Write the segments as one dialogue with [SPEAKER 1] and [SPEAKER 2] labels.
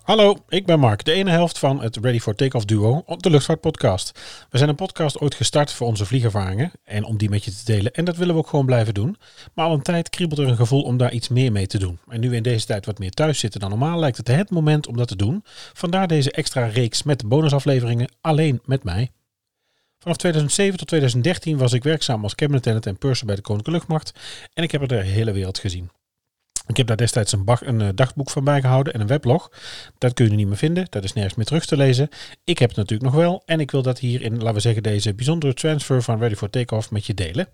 [SPEAKER 1] Hallo, ik ben Mark, de ene helft van het Ready for Takeoff duo op de Luchtvaartpodcast. We zijn een podcast ooit gestart voor onze vliegervaringen en om die met je te delen. En dat willen we ook gewoon blijven doen. Maar al een tijd kriebelt er een gevoel om daar iets meer mee te doen. En nu in deze tijd wat meer thuis zitten dan normaal, lijkt het het moment om dat te doen. Vandaar deze extra reeks met bonusafleveringen alleen met mij. Vanaf 2007 tot 2013 was ik werkzaam als cabinet attendant en purser bij de Koninklijke Luchtmacht. En ik heb er de hele wereld gezien. Ik heb daar destijds een, een, eh, dagboek van bijgehouden en een weblog. Dat kun je niet meer vinden. Dat is nergens meer terug te lezen. Ik heb het natuurlijk nog wel. En ik wil dat hier in, laten we zeggen, deze bijzondere transfer van Ready for Takeoff met je delen.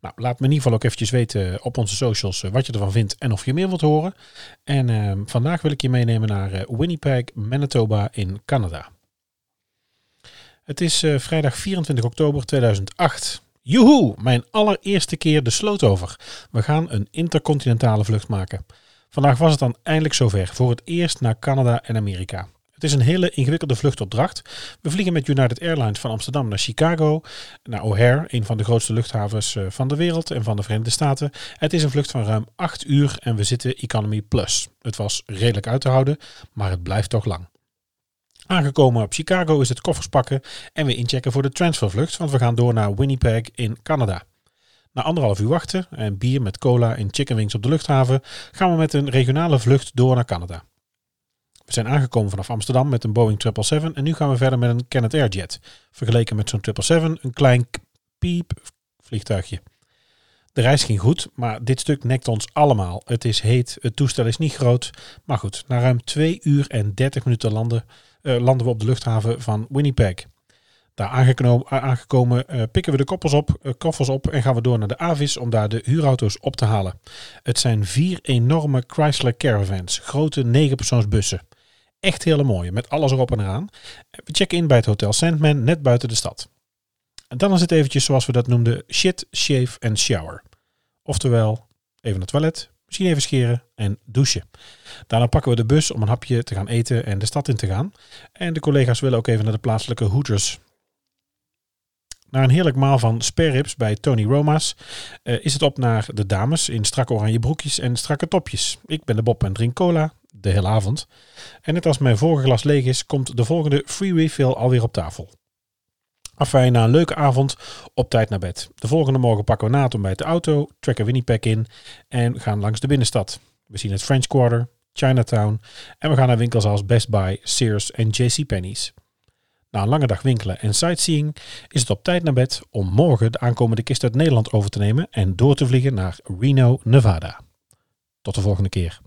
[SPEAKER 1] Nou, laat me in ieder geval ook eventjes weten op onze socials eh, wat je ervan vindt en of je meer wilt horen. En uh, vandaag wil ik je meenemen naar Winnipeg, Manitoba in Canada. Het is vrijdag 24 oktober 2008. Joehoe, mijn allereerste keer de sloot over. We gaan een intercontinentale vlucht maken. Vandaag was het dan eindelijk zover, voor het eerst naar Canada en Amerika. Het is een hele ingewikkelde vluchtopdracht. We vliegen met United Airlines van Amsterdam naar Chicago, naar O'Hare, een van de grootste luchthavens eh, van de wereld en van de Verenigde Staten. Het is een vlucht van ruim 8 uur en we zitten Economy Plus. Het was redelijk uit te houden, maar het blijft toch lang. Aangekomen op Chicago is het koffers pakken en weer inchecken voor de transfervlucht, want we gaan door naar Winnipeg in Canada. Na anderhalf uur wachten en bier met cola en chicken wings op de luchthaven gaan we met een regionale vlucht door naar Canada. We zijn aangekomen vanaf Amsterdam met een Boeing 777 en nu gaan we verder met een Canadair Jet. Vergeleken met zo'n 777 een klein piep vliegtuigje. De reis ging goed, maar dit stuk nekt ons allemaal. Het is heet, het toestel is niet groot. Maar goed, na ruim 2 uur en 30 minuten landen uh, landen we op de luchthaven van Winnipeg. Daar aangekomen uh, pikken we de koppels op, koffers op en gaan we door naar de Avis om daar de huurauto's op te halen. Het zijn vier enorme Chrysler Caravans, grote negenpersoonsbussen. Echt hele mooie, met alles erop en eraan. We checken in bij het Hotel Sandman, net buiten de stad. En dan is het eventjes zoals we dat noemden, shit, shave en shower. Oftewel, even naar het toilet, Misschien even scheren en douchen. Daarna pakken we de bus om een hapje te gaan eten en de stad in te gaan. En de collega's willen ook even naar de plaatselijke Hooters. Na een heerlijk maal van spareribs bij Tony Roma's uh, is het op naar de dames in strakke oranje broekjes en strakke topjes. Ik ben de Bob en drink cola, de hele avond. En net als mijn vorige glas leeg is, komt de volgende free refill alweer op tafel. Afijn, na een leuke avond op tijd naar bed. De volgende morgen pakken we na ontbijt de auto, trekken Winnipeg in en gaan langs de binnenstad. We zien het French Quarter, Chinatown en we gaan naar winkels als Best Buy, Sears en JCPenney's. Na een lange dag winkelen en sightseeing is het op tijd naar bed om morgen de aankomende kist uit Nederland over te nemen en door te vliegen naar Reno, Nevada. Tot de volgende keer.